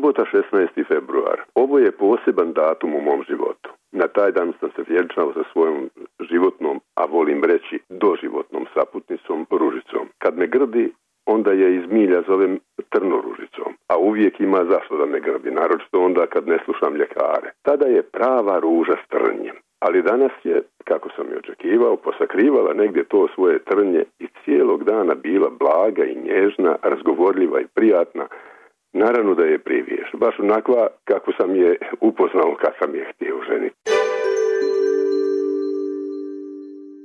Subota 16. februar. Ovo je poseban datum u mom životu. Na taj dan sam se vjenčao sa svojom životnom, a volim reći doživotnom saputnicom Ružicom. Kad me grdi, onda je iz milja zovem trnoružicom, a uvijek ima zašto da me grdi, naročito onda kad ne slušam ljekare. Tada je prava ruža s trnjem, ali danas je, kako sam i očekivao, posakrivala negdje to svoje trnje i cijelog dana bila blaga i nježna, razgovorljiva i prijatna, Naravno da je priviješ, baš onakva kako sam je upoznao kad sam je htio ženiti.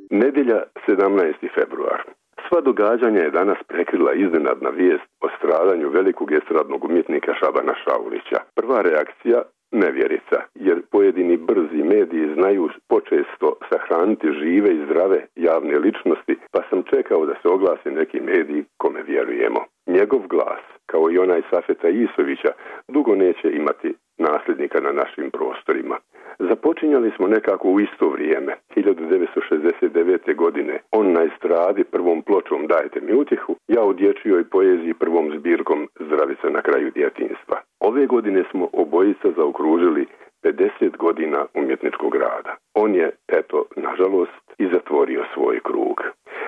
Nedjelja 17. februar. Sva događanja je danas prekrila iznenadna vijest o stradanju velikog estradnog umjetnika Šabana Šaulića. Prva reakcija nevjerica, jer pojedini brzi mediji znaju počesto sahraniti žive i zdrave javne ličnosti, pa sam čekao da se oglasi neki mediji kome vjerujemo. Njegov glas, kao i onaj Safeta Isovića, dugo neće imati nasljednika na našim prostorima. Započinjali smo nekako u isto vrijeme, 1969. godine. On na estradi prvom pločom Dajte mi utjehu, ja u dječjoj poeziji prvom zbirkom Zdravica na kraju djetinstva. Ove godine smo obojica zaokružili 50 godina umjetničkog rada. On je, eto, nažalost, i zatvorio svoj krug.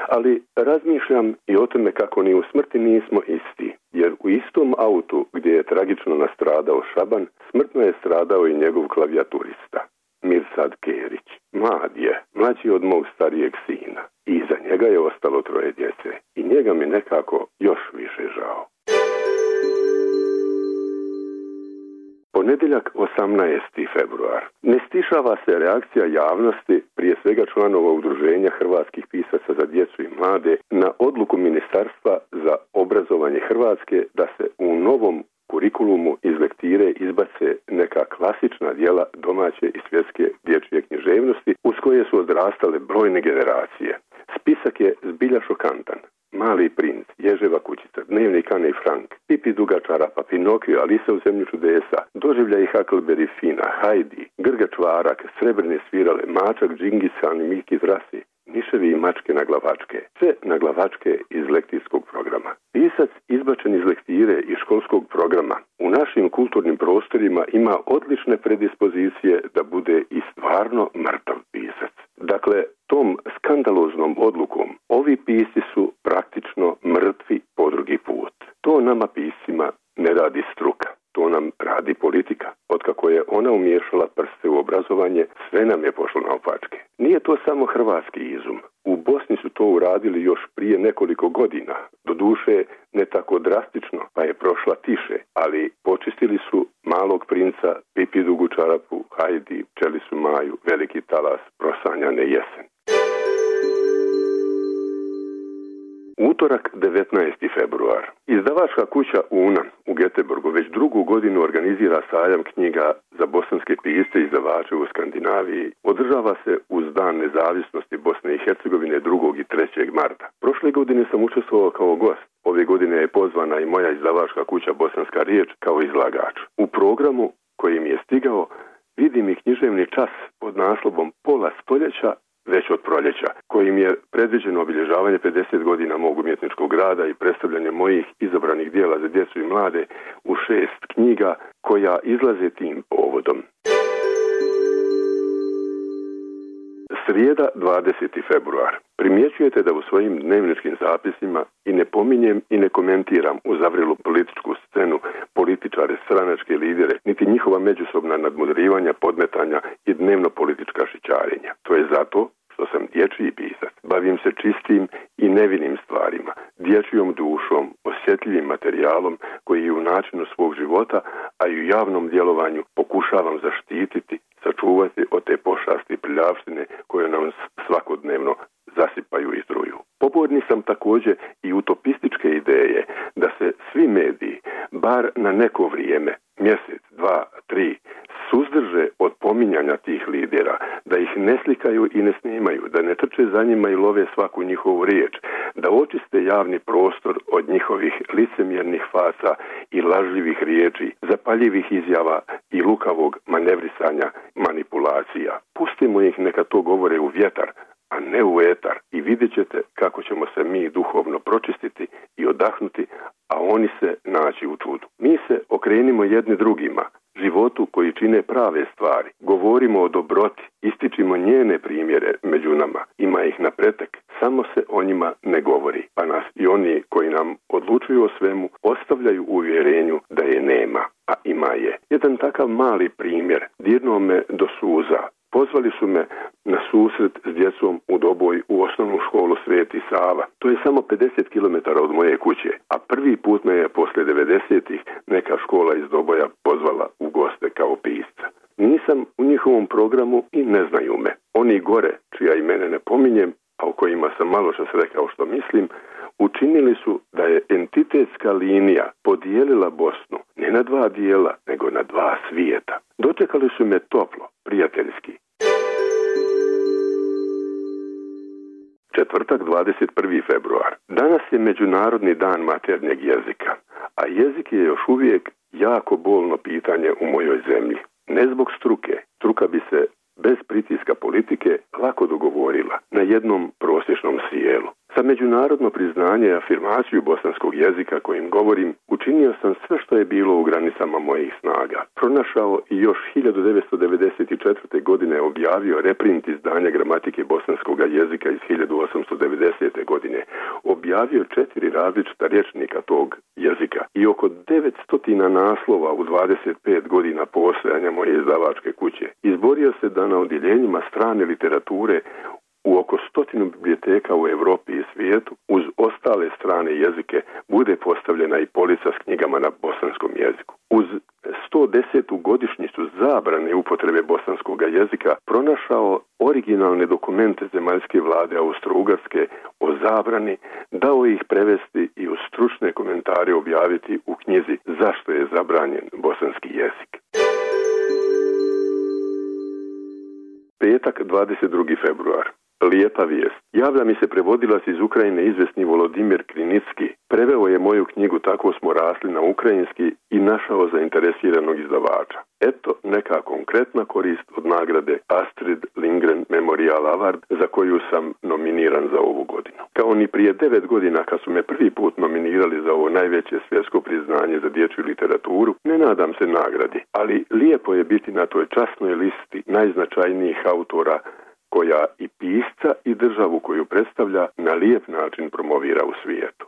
Ali razmišljam i o tome kako ni u smrti nismo isti, jer u istom autu gdje je tragično nastradao Šaban, smrtno je stradao i njegov klavijaturista, Mirsad Kerić. Mlad je, mlađi od mog starijeg sina. I iza njega je ostalo troje djece. I njega mi nekako još više žao. Ponedjeljak 18. februar. Ne stišava se reakcija javnosti, prije svega članova udruženja hrvatskih pisaca za djecu i mlade, na odluku Ministarstva za obrazovanje Hrvatske da se u novom kurikulumu iz lektire izbace neka klasična dijela domaće i svjetske dječje književnosti uz koje su odrastale brojne generacije. Spisak je zbilja šokantan. Mali princ, Ježeva kućica, Dnevni Kane i Frank, Pipi Duga Čarapa, Pinokio, Alisa u zemlju čudesa, Doživlja i Huckleberry Fina, Heidi, Grgač Varak, Srebrne svirale, Mačak, Džingisan i Miki Zrasi, Miševi i mačke na glavačke, sve na glavačke iz lektijskog programa. Pisac izbačen iz lektire i školskog programa u našim kulturnim prostorima ima odlične predispozicije da bude i stvarno mrtav pisac. Dakle, tom skandaloznom odlukom ovi pisci su praktično mrtvi po drugi put. To nama piscima ne radi struka, to nam radi politika. Otkako je ona umiješala prste u obrazovanje, sve nam je pošlo na opačke. Nije to samo hrvatski izum. U Bosni su to uradili još prije nekoliko godina. Doduše ne tako drastično, pa je prošla tiše, ali počistili su malog princa, Pipi Dugu Čarapu, Hajdi, Čelisu Maju, Veliki talas, prosanjane jesen. Utorak 19. februar. Izdavačka kuća UNA u Geteborgu već drugu godinu organizira sajam knjiga za bosanske pisce i izdavače u Skandinaviji. Održava se uz dan nezavisnosti Bosne i Hercegovine 2. i 3. marta. Prošle godine sam učestvovao kao gost. Ove godine je pozvana i moja izdavačka kuća Bosanska riječ kao izlagač. U programu koji mi je stigao vidim i književni čas pod naslovom Pola stoljeća već od proljeća, kojim je predviđeno obilježavanje 50 godina mog umjetničkog rada i predstavljanje mojih izabranih dijela za djecu i mlade u šest knjiga koja izlaze tim povodom. Srijeda 20. februar. Primjećujete da u svojim dnevničkim zapisima i ne pominjem i ne komentiram u zavrilu političku scenu, političare, stranačke lidere, niti njihova međusobna nadmudrivanja, podmetanja i dnevno politička šićarenja. To je dječji pisac. Bavim se čistim i nevinim stvarima, dječjom dušom, osjetljivim materijalom koji je u načinu svog života, a i u javnom djelovanju pokušavam zaštititi, sačuvati od te pošasti prljavštine koje nam svakodnevno zasipaju i struju. Poborni sam također i utopističke ideje da se svi mediji, bar na neko vrijeme, da ih ne slikaju i ne snimaju, da ne trče za njima i love svaku njihovu riječ, da očiste javni prostor od njihovih licemjernih faca i lažljivih riječi, zapaljivih izjava i lukavog manevrisanja manipulacija. Pustimo ih neka to govore u vjetar, a ne u etar i vidjet ćete kako ćemo se mi duhovno pročistiti i odahnuti, a oni se naći u čudu. Mi se okrenimo jedni drugima, životu koji čine prave stvari. Dobroti, ističimo njene primjere među nama. Ima ih na pretek, samo se o njima ne govori. Pa nas i oni koji nam odlučuju o svemu ostavljaju u uvjerenju da je nema, a ima je. Jedan takav mali primjer dirnuo me do suza. Pozvali su me na susret s djecom u Doboj u osnovnu školu Sveti Sava. To je samo 50 km od moje kuće, a prvi put me je posle 90-ih neka škola iz Doboja pozvala u goste kao pisca. Nisam u njihovom programu i ne znaju me. Oni gore, čija imene ne pominjem, a o kojima sam malo što rekao što mislim, učinili su da je entitetska linija podijelila Bosnu ne na dva dijela, nego na dva svijeta. Dočekali su me toplo, prijateljski. Četvrtak 21. februar. Danas je Međunarodni dan maternjeg jezika, a jezik je još uvijek jako bolno pitanje u mojoj zemlji. Ne zbog struke, struka bi se bez pritiska politike lako dogovorila na jednom prosječnom sjelu. Međunarodno priznanje i afirmaciju bosanskog jezika kojim govorim, učinio sam sve što je bilo u granicama mojih snaga. Pronašao i još 1994. godine objavio reprint izdanja gramatike bosanskog jezika iz 1890. godine. Objavio četiri različita rječnika tog jezika i oko 900 naslova u 25 godina postojanja moje izdavačke kuće. Izborio se da na odjeljenjima strane literature u oko stotinu biblioteka u Europi i svijetu uz ostale strane jezike bude postavljena i polica s knjigama na bosanskom jeziku. Uz 110. godišnjicu zabrane upotrebe bosanskog jezika pronašao originalne dokumente zemaljske vlade Austro-Ugarske o zabrani, dao ih prevesti i u stručne komentare objaviti u knjizi Zašto je zabranjen bosanski jezik. Petak 22. februar. Lijepa vijest. Javlja mi se prevodilac iz Ukrajine izvesni Volodimir Krinicki. Preveo je moju knjigu Tako smo rasli na ukrajinski i našao zainteresiranog izdavača. Eto neka konkretna korist od nagrade Astrid Lindgren Memorial Award za koju sam nominiran za ovu godinu. Kao ni prije devet godina kad su me prvi put nominirali za ovo najveće svjetsko priznanje za dječju literaturu, ne nadam se nagradi, ali lijepo je biti na toj časnoj listi najznačajnijih autora koja i pisca i državu koju predstavlja na lijep način promovira u svijetu.